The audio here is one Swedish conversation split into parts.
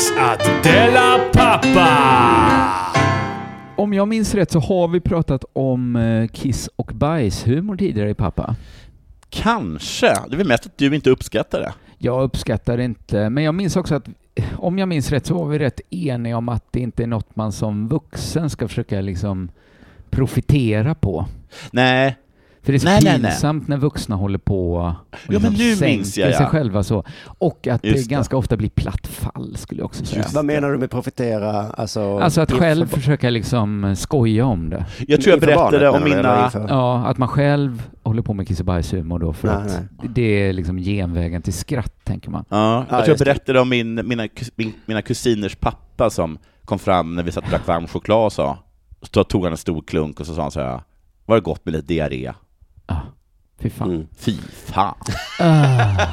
Dags att dela pappa! Om jag minns rätt så har vi pratat om eh, kiss och bajshumor tidigare i pappa. Kanske. Det är väl mest att du inte uppskattar det. Jag uppskattar det inte, men jag minns också att om jag minns rätt så var vi rätt eniga om att det inte är något man som vuxen ska försöka liksom profitera på. Nej, För det är så Nej, nej, nej. pinsamt när vuxna håller på och Ja, men nu sänker minns jag, sig ja. själva så. Och att Just det det. ganska ofta blir platt fall skulle jag också säga. Just Vad menar du med profitera? Alltså, Alltså att själv försöka liksom skoja om det. jag tror jag berättade barnet, om mina... Ja, att man själv håller på med kiss och bajshumor då för Nej, att nej. det är liksom genvägen till skratt, tänker man. Ja, Ja, jag tror jag berättade om min, mina, mina kusiners pappa som kom fram när vi satt och drack varm choklad och sa, så tog han en stor klunk och så sa han så här, var det gott med lite diarré? Ah, fy fan. Mm. Fy fan. Ah.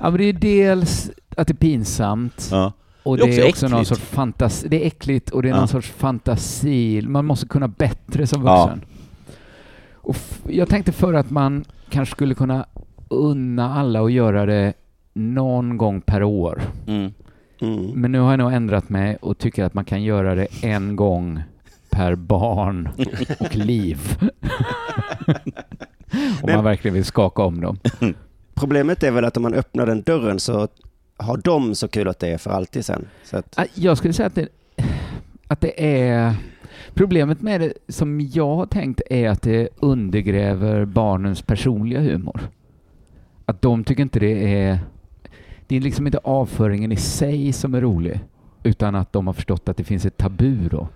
Ja, men det är dels att det är pinsamt Ja. och Det är det också är också någon sorts fantasi. Det är äckligt och det är Ja. någon sorts fantasi. Man måste kunna bättre som Ja. vuxen. Och f- jag tänkte för att man kanske skulle kunna unna alla att göra det någon gång per år. Mm. Mm. Men nu har jag nog ändrat mig och tycker att man kan göra det en gång per barn och liv. Om man verkligen vill skaka om dem. Problemet är väl att om man öppnar den dörren så har de så kul att det är för alltid sen. Så att, Ah, Jag skulle säga att det, att det är... Problemet med det som jag har tänkt är att det undergräver barnens personliga humor. Att de tycker inte det är... Det är liksom inte avföringen i sig som är rolig, utan att de har förstått att det finns ett tabu då.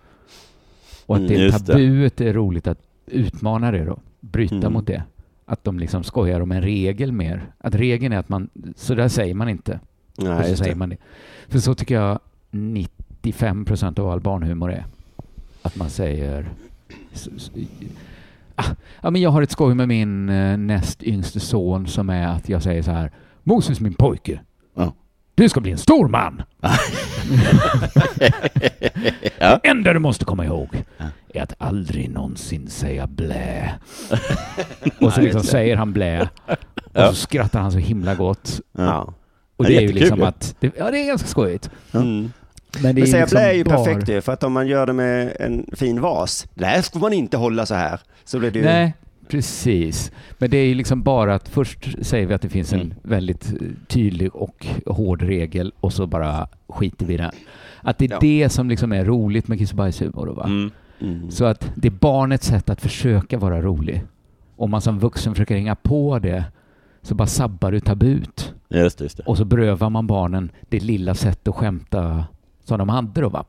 Och att Mm, det det. tabuet är roligt att utmana det då, bryta Mm. mot det. Att de liksom skojar om en regel mer. Att regeln är att man, så där säger man inte. och nej, så säger det. man det. För så tycker jag 95 procent av all barnhumor är. Att man säger... Ah, ja, men jag har ett skoj med min eh, näst yngste son som är att jag säger så här. Moses min pojke. Ja. Du ska bli en stor man. Ja. Det enda du måste komma ihåg Ja. är att aldrig någonsin säga blä. och så liksom säger han blä. Och så skrattar han så himla gott. Ja. Och Ja, det är ju liksom att... Det, ja, det är ganska skojigt. Mm. Men det Men säga liksom blä är ju perfekt ju, för att om man gör det med en fin vas, blä får man inte hålla så här. Så blir det ju... Nej, precis. Men det är ju liksom bara att först säger vi att det finns en Mm. väldigt eh, tydlig och hård regel och så bara skiter vi i den. Att det är Ja. det som liksom är roligt med kiss och bajshumor. Va? Mm. Mm. Så att det är barnets sätt att försöka vara rolig. Om man som vuxen försöker hänga på det så bara sabbar du tabut. Just det, just det. Och så berövar man barnen det lilla sätt att skämta som de hade då va.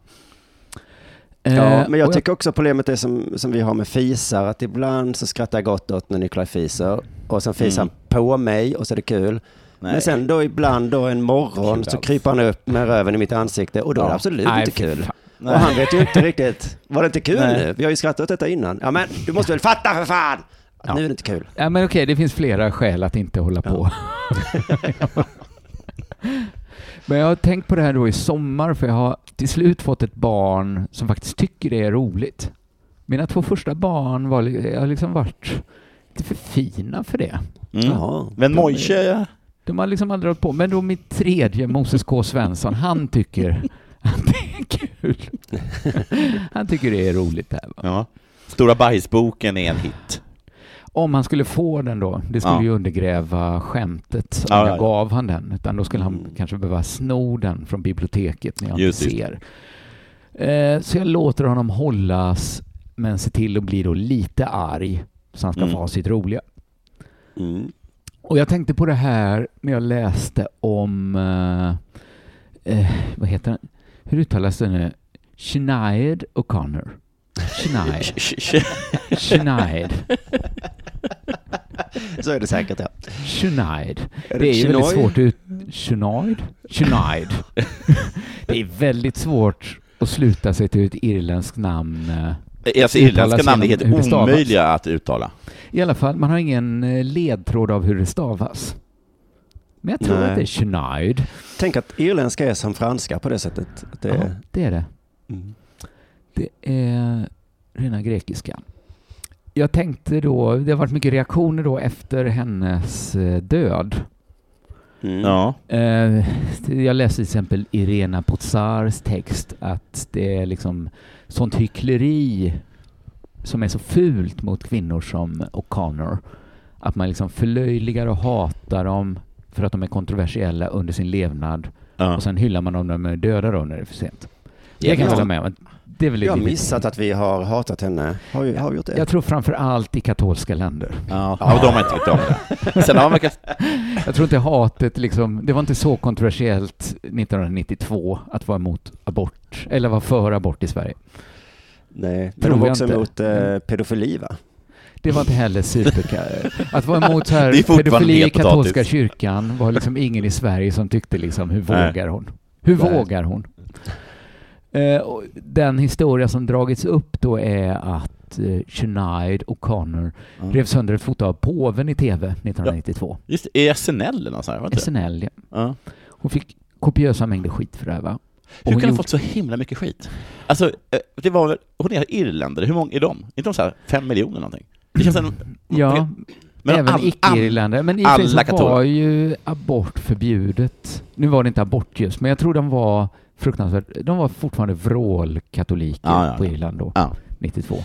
Ja, Eh, men jag tycker också problemet är som, som vi har med fisar, att ibland så skrattar jag gott åt när Nikolaj fiser och sen fisar Mm. han på mig och så är det kul. Nej. Men sen då ibland då en morgon så kryper han upp med röven i mitt ansikte och då är det Ja. absolut Nej, inte kul. Och han vet ju inte riktigt, var det inte kul Nej. nu? Vi har ju skrattat åt detta innan. Ja men du måste väl fatta för fan! Att Ja. nu är det inte kul. Ja, men okej, det finns flera skäl att inte hålla på. men jag har tänkt på det här då i sommar, för jag har till slut fått ett barn som faktiskt tycker det är roligt. Mina två första barn var, jag har liksom varit lite för fina för det. Mm. Jaha. Men Mojse, ja. De har liksom aldrig hållit på. Men då mitt tredje, Moses K. Svensson, han tycker att det är kul. Han tycker det är roligt det här. Va? ja. Stora bajsboken är en hit. Om han skulle få den då, det skulle Ja. ju undergräva skämtet om Ja, jag ja, ja. gav han den, utan då skulle han Mm. kanske behöva sno den från biblioteket när jag Just inte ser. Eh, så jag låter honom hållas, men ser till att bli då lite arg, så han ska Mm. få ha sitt roliga. Mm. Och jag tänkte på det här när jag läste om, eh, eh, vad heter den? Hur uttalas det nu? Sinead O'Connor. Sinead. Sinead. Så är det säkert, ja. Sinead. Är Det är ju väldigt svårt att ut... Sinead? Sinead. Det är väldigt svårt att sluta sig till ett irländskt namn. eh. Alltså Uttalas irländska namn är helt det omöjliga att uttala. I alla fall, man har ingen eh, ledtråd av hur det stavas. Men jag tror Nej. att det är Sinead. Tänk att irländska är som franska på det sättet. Det Ja, det är det. Mm. Det är rena grekiska. Jag tänkte då, det har varit mycket reaktioner då efter hennes eh, död. Mm. Ja. Eh, Jag läste till exempel Irena Pozars text att det är liksom sånt hyckleri som är så fult mot kvinnor som O'Connor. Att man liksom förlöjligar och hatar dem för att de är kontroversiella under sin levnad ja. och sen hyllar man dem när de är döda då när det är för sent. Det kan jag ja. hålla med om. Det är väl Jag har missat att vi har hatat henne. Har vi, har vi gjort det? Jag tror framför allt i katolska länder. Ja, ja, de har inte tyckt om det. Sen har man verkat... Jag tror inte hatet liksom, det var inte så kontroversiellt 1992 att vara emot abort, eller vara för abort i Sverige. Nej, men de var också inte. emot eh, pedofili va? Det var inte heller superka... Att vara emot så här pedofili i katolska kyrkan var liksom ingen i Sverige som tyckte liksom, hur vågar hon? Hur Nej. vågar hon? Eh, den historia som dragits upp då är att eh, Sinead O'Connor Ja. rev sönder ett foto av påven i TV 1992. Just det, är SNL eller något sånt var det? SNL, ja. Ja. Hon fick kopiösa mängder skit för det här va? Hur kan hon gjorde- fått så himla mycket skit? Alltså, eh, det var väl, hon är irländare, hur många är de? Är inte de så här fem miljoner någonting? Det känns en, Ja, men även all- icke-irländare. Men i alla var ju abort förbjudet. Nu var det inte abort just, men jag tror de var fruktansvärt... De var fortfarande vrålkatoliker Ja, ja, på ja. Irland då, Ja. 92.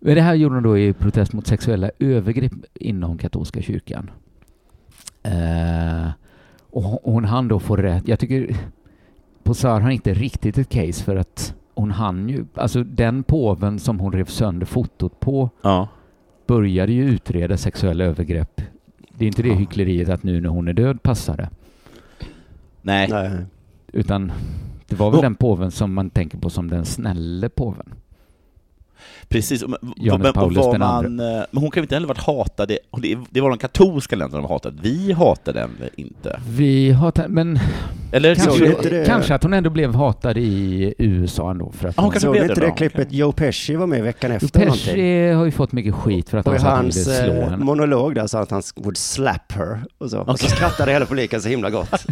Men det här gjorde de då i protest mot sexuella övergrepp inom katolska kyrkan. Eh, och hon- hon hann då få rätt. Jag tycker Posar har inte riktigt ett case för att hon hann ju, alltså den påven som hon rev sönder fotot på Ja. började ju utreda sexuella övergrepp. Det är inte det Ja. hyckleriet att nu när hon är död passar det. Nej. Nej. Utan det var väl Oh. den påven som man tänker på som den snälle påven. Precis, men, Johannes Paulus var man, eh, men hon kan ju inte heller varit hatad, det, var de katolska länderna de hatade, vi hatade den inte. Vi har ta- men Eller kanske, det? kanske att hon ändå blev hatad i USA ändå för att Ja, hon hon, kanske Såg inte det det då? klippet Joe Pesci var med veckan efter? någonting? Pesci har ju fått mycket skit för att Och han sa att han hans ville slå eh, henne. monolog där sa att han would slap her och så. Och så skrattade hela publiken så himla gott.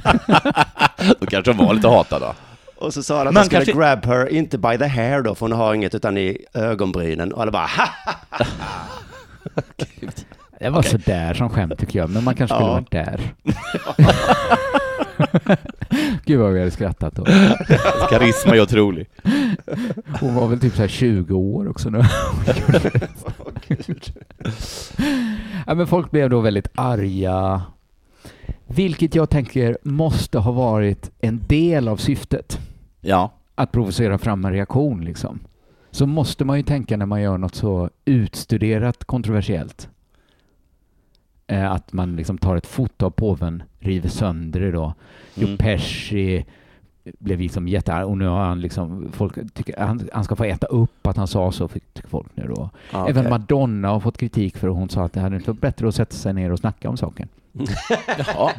Då kanske de var lite hatade då. Och så sa han att Man han skulle kanske- grab her, inte by the hair då, för hon har inget, utan i ögonbrynen. Och alla bara ha! Det var så där som skämt tycker jag, men man kanske skulle Ja. varit där. Gud vad vi hade skrattat då. Karisma är otrolig. Hon var väl typ så här 20 år också nu. ja, men folk blev då väldigt arga. Vilket jag tänker måste ha varit en del av syftet. Ja. Att provocera fram en reaktion liksom. Så måste man ju tänka när man gör något så utstuderat kontroversiellt. Eh, att man liksom tar ett foto av påven, river sönder det då. Mm. Pesci blev liksom jättearg och nu har han liksom, folk tycker han, han ska få äta upp att han sa så, tycker folk nu då. Ja, Även okej. Madonna har fått kritik för att hon sa att det hade inte varit bättre att sätta sig ner och snacka om saken. Jaha.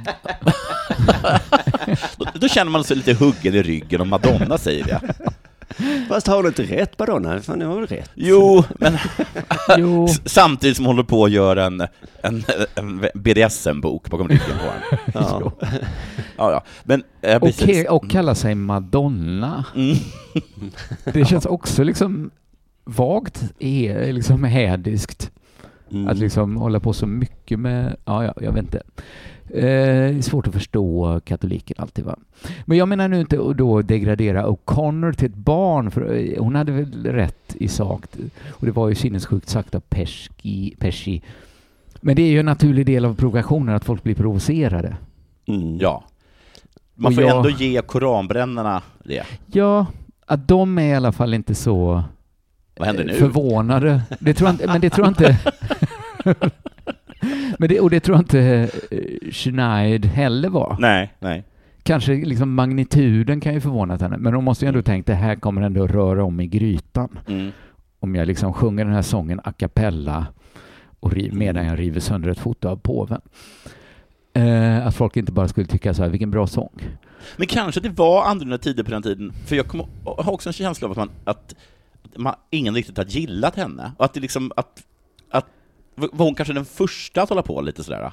då, då känner man sig lite huggen i ryggen om Madonna säger det. Fast har hon inte rätt Madonna? Fan, det var väl rätt? Jo, men Jo, samtidigt som hon håller på att göra en, en, en BDSM-bok bakom ryggen på henne. Ja. Ja, ja. Men eh, och, precis. och kalla sig Madonna. Mm. Det känns också liksom vagt, e- liksom hädiskt. Mm. Att liksom hålla på så mycket med, ja, ja jag vet inte. Eh, svårt att förstå katoliken alltid va. Men jag menar nu inte att då degradera O'Connor till ett barn, för eh, hon hade väl rätt i sak. Och det var ju sinnessjukt sagt av Pesci, Pesci. Men det är ju en naturlig del av provokationen att folk blir provocerade. Mm. Ja. Man Och får jag- ändå ge koranbrännarna det. Ja, att de är i alla fall inte så Vad händer eh, nu? förvånade. Det tror jag men det tror jag inte... men det, och det tror jag inte eh, Sinead heller var. Nej, nej. Kanske liksom magnituden kan ju förvånat henne, men hon måste ju ändå tänkt det här kommer ändå röra om i grytan. Mm. Om jag liksom sjunger den här sången a cappella och ri- medan jag river sönder ett foto av påven. Eh, att folk inte bara skulle tycka så här, vilken bra sång. Men kanske det var annorlunda tider på den tiden, för jag, jag har också en känsla av att, man, att man, ingen riktigt har gillat henne, och att det liksom, att, att var hon kanske den första att hålla på lite sådär?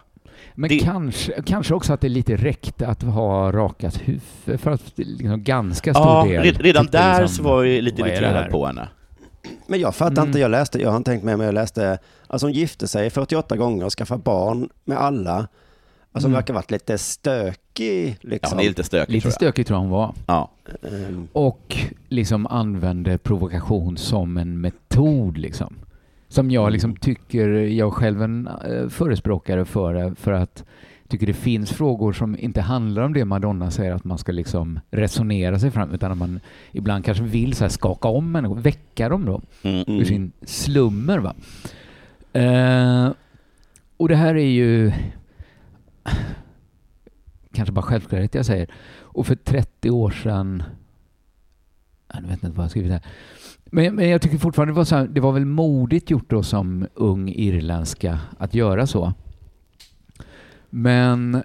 Men Det- kanske, kanske också att det lite räckte att ha rakat huvud för att liksom ganska stor Ja, del red- redan där liksom, så var jag lite är irriterad på henne. Men jag fattar Mm. inte, jag läste, jag har inte tänkt med men jag läste, alltså hon gifte sig 48 gånger och skaffade barn med alla. Alltså hon Mm. verkar varit lite stökig Ja, liksom. hon är lite stökig Lite tror jag. stökig tror jag hon var. Ja. Ehm, Och liksom använde provokation som en metod liksom. Som jag liksom tycker, jag själv är en eh, förespråkare för det, för att tycker det finns frågor som inte handlar om det Madonna säger att man ska liksom resonera sig fram, utan att man ibland kanske vill så här skaka om människor, väcka dem då. Mm. ur sin slummer. Va? Eh, och det här är ju kanske bara självklarhet jag säger. Och för 30 år sedan, jag vet inte vad jag har skrivit här, men, men jag tycker fortfarande det var, så här, det var väl modigt gjort då som ung irländska att göra så. Men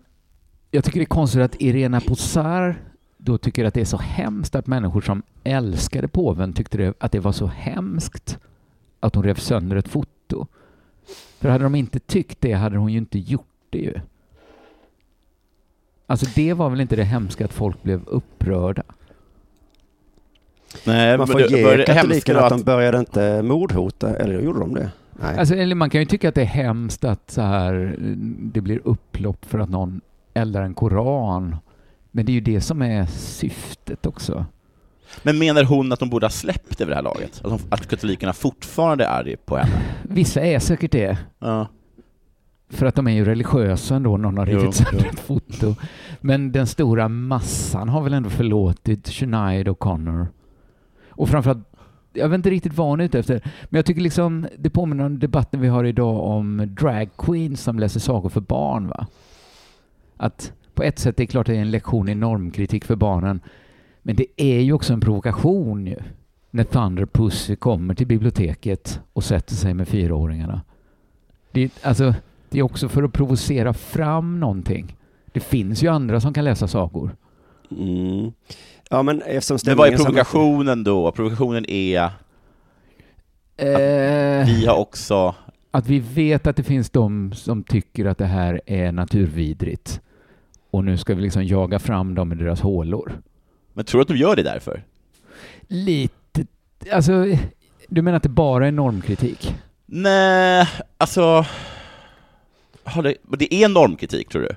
jag tycker det är konstigt att Irena Posar då tycker att det är så hemskt att människor som älskade påven tyckte det, att det var så hemskt att hon rev sönder ett foto. För hade de inte tyckt det hade hon ju inte gjort det ju. Alltså det var väl inte det hemska att folk blev upprörda? Nej, Man får det- ge katolikerna då att de började inte mordhota, eller gjorde de det? Nej. Alltså, eller man kan ju tycka att det är hemskt att så här, det blir upplopp för att någon eldar en koran. Men det är ju det som är syftet också. Men menar hon att de borde ha släppt det vid det här laget? Att, de, att katolikerna fortfarande är arga på henne? Vissa är säkert det. Ja. För att de är ju religiösa ändå, någon har rivit sönder ett foto. Men den stora massan har väl ändå förlåtit Sinead O'Connor. Och framförallt, jag vet inte riktigt vad hon är ute efter, men jag tycker liksom det påminner om debatten vi har idag om drag queens som läser sagor för barn. va? Att på ett sätt, det är klart det är en lektion i normkritik för barnen, men det är ju också en provokation ju. När Thunder Pussy kommer till biblioteket och sätter sig med fyraåringarna. Det, alltså, det är också för att provocera fram någonting. Det finns ju andra som kan läsa sagor. Mm. Ja men eftersom Men vad är provokationen då? Provokationen är, Eh, vi har också... att vi vet att det finns de som tycker att det här är naturvidrigt. Och nu ska vi liksom jaga fram dem i deras hålor. Men tror du att de gör det därför? Lite... Alltså, du menar att det bara är normkritik? Nej, alltså... Har det, det är normkritik, tror du?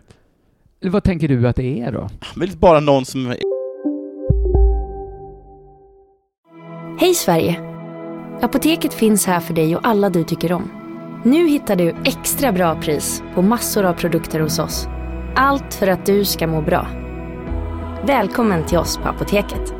Vad tänker du att det är då? Men bara någon som... Hej Sverige! Apoteket finns här för dig och alla du tycker om. Nu hittar du extra bra pris på massor av produkter hos oss. Allt för att du ska må bra. Välkommen till oss på Apoteket.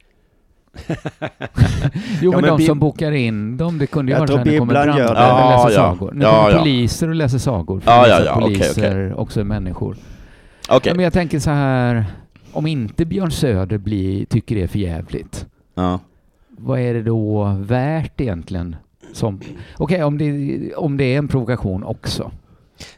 Jo, Ja, men, men de som bokar in dem, det kunde ju Jag vara så här, nu kommer brandmän det. och Ja, läser ja. sagor. Nu Ja, kommer ja. poliser och läser sagor. Ja, ja, ja, poliser okej. också är människor. Ja, men jag tänker så här, om inte Björn Söder blir, tycker det är för jävligt, Ja. vad är det då värt egentligen? Som, okej, om, det, om det är en provokation också.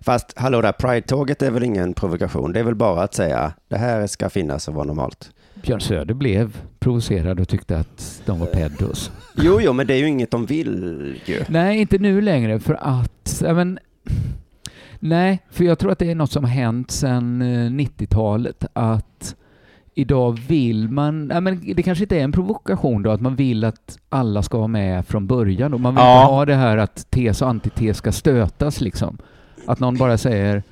Fast hallå där, Pride-tåget är väl ingen provokation? Det är väl bara att säga det här ska finnas och vara normalt. Björn Söder blev provocerad och tyckte att de var pedos. Jo, jo, men det är ju inget de vill ju. Nej, inte nu längre för att, men, nej, för jag tror att det är något som har hänt sedan eh, 90-talet att idag vill man, ja, men det kanske inte är en provokation då, att man vill att alla ska vara med från början och man vill Ja. inte ha det här att tes och antites ska stötas liksom. Att någon bara säger,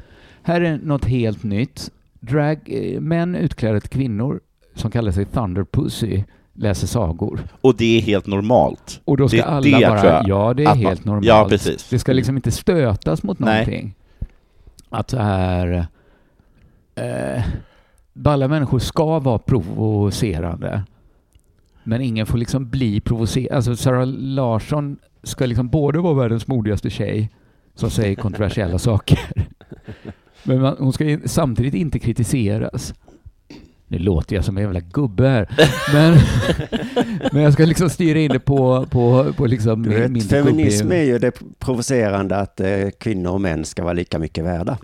här är något helt nytt, drag, eh, män utklädda till kvinnor som kallar sig Thunder Pussy läser sagor. Och det är helt normalt. Och då ska Det- alla det bara, ja det är helt normalt. Ja, precis. Det ska liksom inte stötas mot Nej. någonting. Att så här, eh, alla människor ska vara provocerande. Men ingen får liksom bli provocerad. Alltså Sara Larsson ska liksom både vara världens modigaste tjej som säger kontroversiella saker. Men man, hon ska samtidigt inte kritiseras. Nu låter jag som en jävla gubbe här. Men, men jag ska liksom styra in det på, på, på liksom Du min, vet, min feminism gubbig- är ju det provocerande att eh, kvinnor och män ska vara lika mycket värda.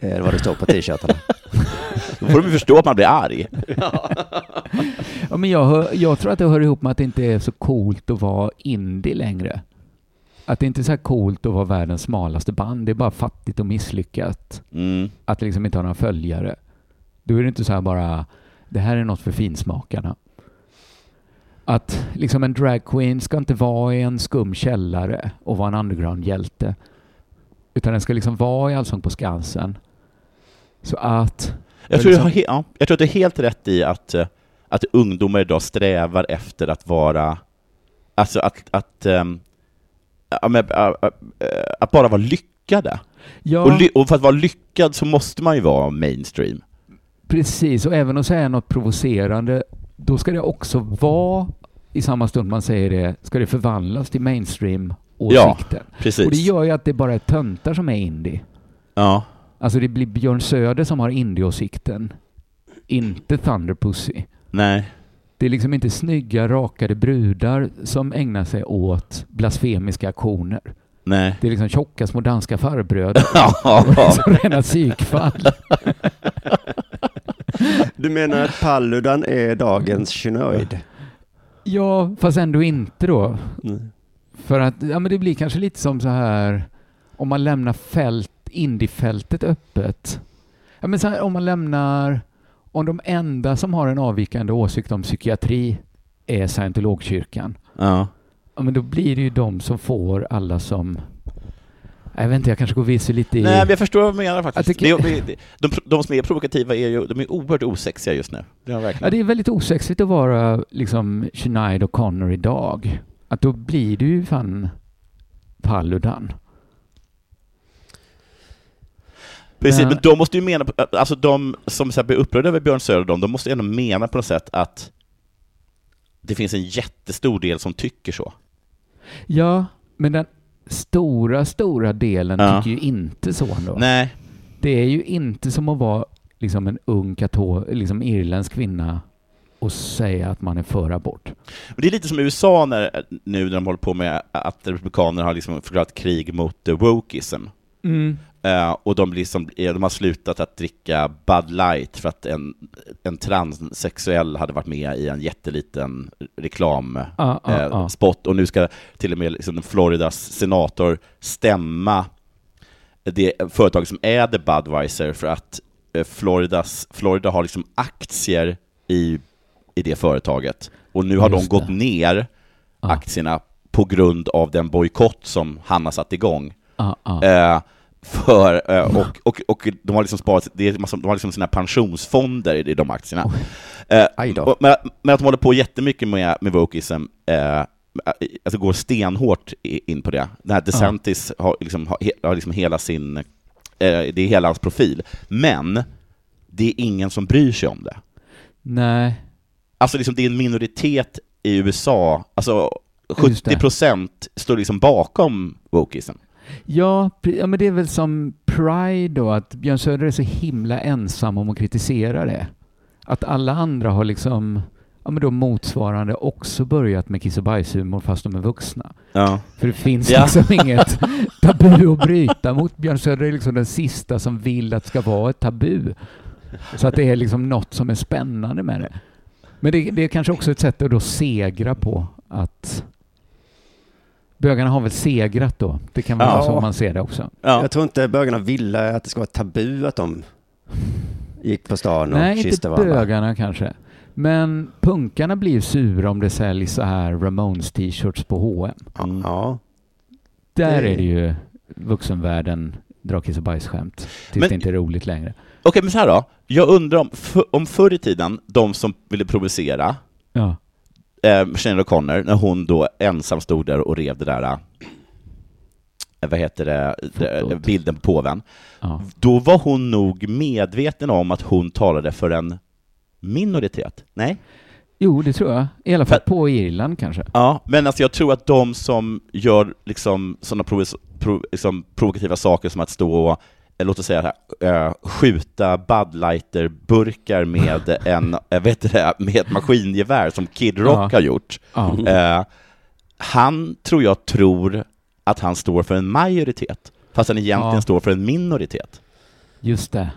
Eh, Det vad det står på t-shirtarna. Då får de ju förstå att man blir arg. Ja, men jag, hör, jag tror att det hör ihop med att det inte är så coolt att vara indie längre. Att det inte är så här coolt att vara världens smalaste band. Det är bara fattigt och misslyckat. Mm. Att liksom inte har några följare. Då är det inte så här bara, det här är något för finsmakarna. Att liksom en dragqueen ska inte vara i en skum källare och vara en underground-hjälte. Utan den ska liksom vara i Allsång på Skansen. Så att... Jag tror, du liksom- har he- ja, jag tror att du är helt rätt i att, eh, att ungdomar idag strävar efter att vara, alltså att, att, ehm, äh, att bara vara lyckade. Ja. Och, och för att vara lyckad så måste man ju vara mainstream. Precis, och även att säga något provocerande, då ska det också vara, i samma stund man säger det, ska det förvandlas till mainstream-åsikten. precis. Och det gör ju att det bara är töntar som är indie. Ja. Alltså det blir Björn Söder som har indie-åsikten, inte Thunder Pussy. Nej. Det är liksom inte snygga, rakade brudar som ägnar sig åt blasfemiska aktioner. Nej. Det är liksom tjocka små danska farbröder. Ja. som rena psykfall. Du menar att Paludan är dagens Shinoid? Ja, fast ändå inte då. Mm. För att ja, men det blir kanske lite som så här om man lämnar fält, indiefältet öppet. Ja, men så här, om man lämnar, om de enda som har en avvikande åsikt om psykiatri är scientologkyrkan. Ja. Ja, men då blir det ju de som får alla som... Jag vet inte, jag kanske går vilse lite i... Nej, men jag förstår vad du menar faktiskt. Tycker- Det, det, de, de som är provokativa är ju de är oerhört osexiga just nu. Det är de Ja, det är väldigt osexigt att vara liksom Sinead O'Connor idag. Att då blir du ju fan Paludan. Precis, Men- men de måste ju mena, alltså de som så här blir upprörda över Björn Söder, de, de måste ändå mena på något sätt att det finns en jättestor del som tycker så. Ja, men den stora, stora delen Ja. tycker ju inte så ändå. Nej. Det är ju inte som att vara liksom en ung katol, liksom irländsk kvinna och säga att man är för abort. Men det är lite som i USA när, nu när de håller på med att republikaner har liksom förklarat krig mot uh, wokeism. Mm. Eh, och de, blir som, eh, de har slutat att dricka Bud Light för att en, en transsexuell hade varit med i en jätteliten reklamspot. Ja, ja, eh, spot. Och nu ska till och med liksom Floridas senator stämma det företag som äger Budweiser för att eh, Floridas, Florida har liksom aktier i, i det företaget. Och nu har Just de gått det. ner, aktierna, på grund av den bojkott som han har satt igång. Eh, för, eh, och, och, och de har liksom sparat, det är massa, de har liksom sina pensionsfonder i, de aktierna. Och, men, men att de håller på jättemycket med, med wokeism, eh, alltså går stenhårt in på det. Den här DeSantis har, liksom, har, liksom hela sin, det är hela hans profil. Men det är ingen som bryr sig om det. Nej. Alltså liksom, det är en minoritet i USA, alltså Just det. 70 procent står liksom bakom wokeism. Ja, ja, men det är väl som Pride då, att Björn Söder är så himla ensam om att kritisera det. Att alla andra har liksom, ja men då motsvarande också börjat med kiss och bajshumor fast de är vuxna. Ja. För det finns Ja. liksom inget tabu att bryta mot. Björn Söder är liksom den sista som vill att det ska vara ett tabu. Så att det är liksom något som är spännande med det. Men det, det är kanske också ett sätt att då segra på att bögarna har väl segrat då. Det kan vara Ja. så man ser det också. Jag tror inte bögarna ville att det ska vara tabu att de gick på stan och Nej, inte kysste varandra. bögarna kanske. Men punkarna blir sura om det säljs så här Ramones t-shirts på H&M. Ja. Där Det- är det ju vuxenvärlden drar kiss och bajsskämt tills Men- det inte är roligt längre. Okej, men så här då. Jag undrar om, för, om förr i tiden, de som ville provocera, Ja. Eh, Sinéad O'Connor, när hon då ensam stod där och rev det där, eh, vad heter det, det Fotot. bilden på påven, Ja. då var hon nog medveten om att hon talade för en minoritet. Nej? Jo, det tror jag. I alla fall på Irland kanske. Ja, men alltså jag tror att de som gör liksom sådana provo- pro, liksom provokativa saker som att stå och, eh, låt oss säga här, eh, skjuta Bud Lighter-burkar med en, eh, vet det, med ett maskingevär som Kid Rock Ja. har gjort. Eh, han tror jag tror att han står för en majoritet, fast han egentligen Ja. står för en minoritet. Just det.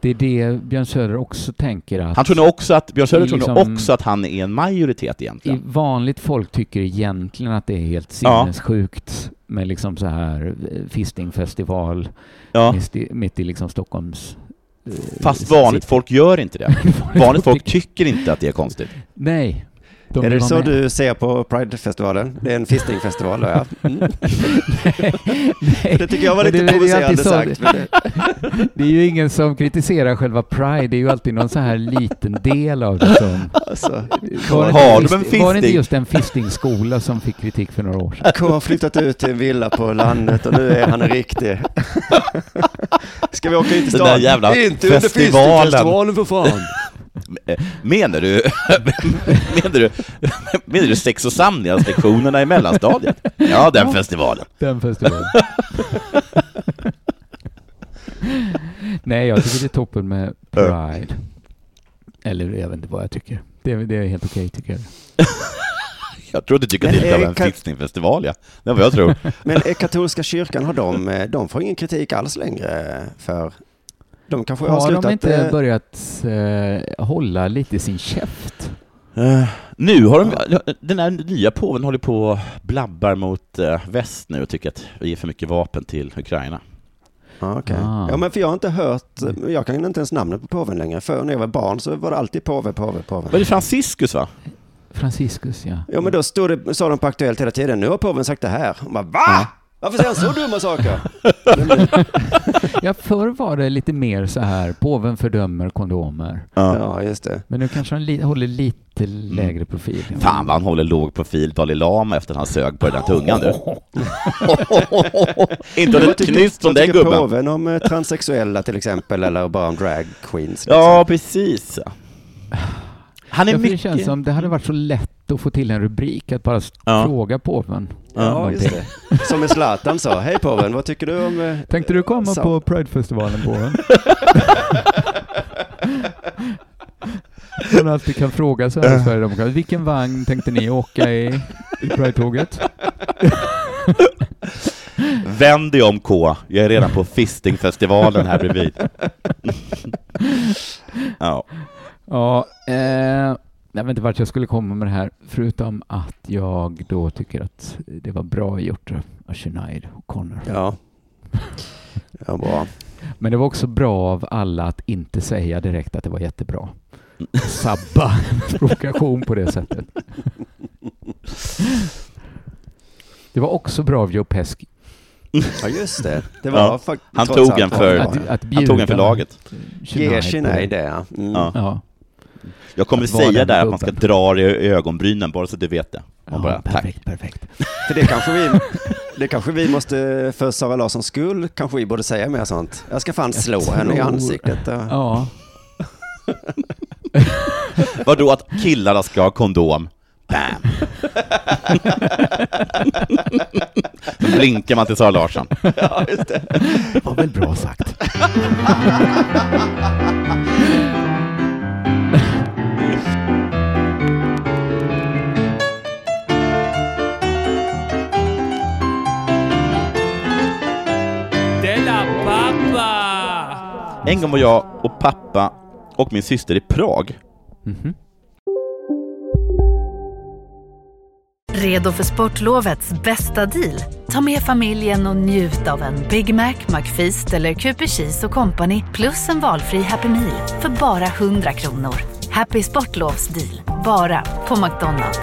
Det är det Björn Söder också tänker att... Han tror nog också att, Björn Söder tror nog liksom- också att han är en majoritet egentligen. vanligt folk tycker egentligen att det är helt sinnessjukt med liksom så här eh, fistingfestival Ja. mitt, i, mitt i liksom Stockholms... eh, Fast vanligt folk gör inte det. Vanligt folk tycker inte att det är konstigt. Nej. De är det så med. du ser på Pridefestivalen? Det är en fistingfestival då, ja. Mm. Nej, Det tycker jag var lite det provocerande så- sagt. Det, Det är ju ingen som kritiserar själva Pride, det är ju alltid någon så här liten del av det som... alltså, Var det, Har inte, de en fist- var det inte fisting? just en fistingskola som fick kritik för några år sedan? K har flyttat ut till en villa på landet och nu är han en riktig. Ska vi åka in till Den där stan? jävla Inte under festivalen. fistingfestivalen för fan. Menar du, menar du, menar du sex och samlevnadslektionerna i mellanstadiet? Ja, den festivalen. Den festivalen. Nej, jag tycker det är toppen med Pride. Eller jag vet inte vad jag tycker. Det, är- det är helt okej tycker jag. Jag tror du tycker det är lite av en fistingfestival, ja. Det är vad jag tror. Men katolska kyrkan, har de, de får ingen kritik alls längre för de kanske har, Har slutat... de inte eh, börjat eh, hålla lite sin käft? Eh, nu har de, den här nya påven håller på och blabbar mot eh, väst nu och tycker att vi ger för mycket vapen till Ukraina. Ja, okej. Ah. Ja, men för jag har inte hört, jag kan inte ens namnet på påven längre. För när jag var barn så var det alltid påve, påve, påve. Var det Franciscus va? Franciscus, ja. Ja, men då stod det, sa de på Aktuellt hela tiden, nu har påven sagt det här. Och man, va? Varför säger han så dumma saker? Ja, förr var det lite mer så här, påven fördömer kondomer. Ja. Ja, just det. Men nu kanske han li- håller lite lägre profil. Fan vad han håller låg profil, Dalai Lama, efter han sög på den där tungan du. Inte ett knyst från den gubben. påven om eh, transsexuella till exempel, eller bara om drag queens? Liksom? Ja, precis. Han är för det mycket... känns som det hade varit så lätt att få till en rubrik, att bara Ja. fråga påven. Ja, just det. Som med Zlatan sa, hej påven, vad tycker du om... eh, Tänkte du komma på Pridefestivalen påven? Man alltid kan fråga så här i Sverigedemokraterna. Vilken vagn tänkte ni åka i, i Pride-tåget? Vänd dig om K, jag är redan på fistingfestivalen här bredvid. ja. Ja, eh, jag vet inte vart jag skulle komma med det här, förutom att jag då tycker att det var bra gjort av Sinead och Connor. Ja. Ja, bra. Men det var också bra av alla att inte säga direkt att det var jättebra. Sabba provokation på det sättet. Det var också bra av Joe Pesci. Ja, just det. Det var Ja, Han tog en för. Att- att han tog en för laget. Ge Sinead det, ja. Mm. Ja. Ja, Jag kommer Att säga där att man ska dra dig i ögonbrynen, bara så du vet det. Man ja bara, tack. perfekt, perfekt. För det kanske vi, det kanske vi måste, för Sara Larssons skull, kanske vi borde säga mer sånt. Jag ska fan Jag slå henne i tror- ansiktet. Ja. Vadå att killarna ska ha kondom? Bam! Så blinkar man till Sara Larsson. Ja, just det. Det var väl bra sagt. En gång var jag och pappa och min syster i Prag. Mhm. Redo för sportlovets bästa deal? Ta med familjen och njut av en Big Mac, McFeast eller Cooper Cheese och Company plus en valfri Happy Meal för bara 100 kronor. Happy Sportlovs deal, bara på McDonalds.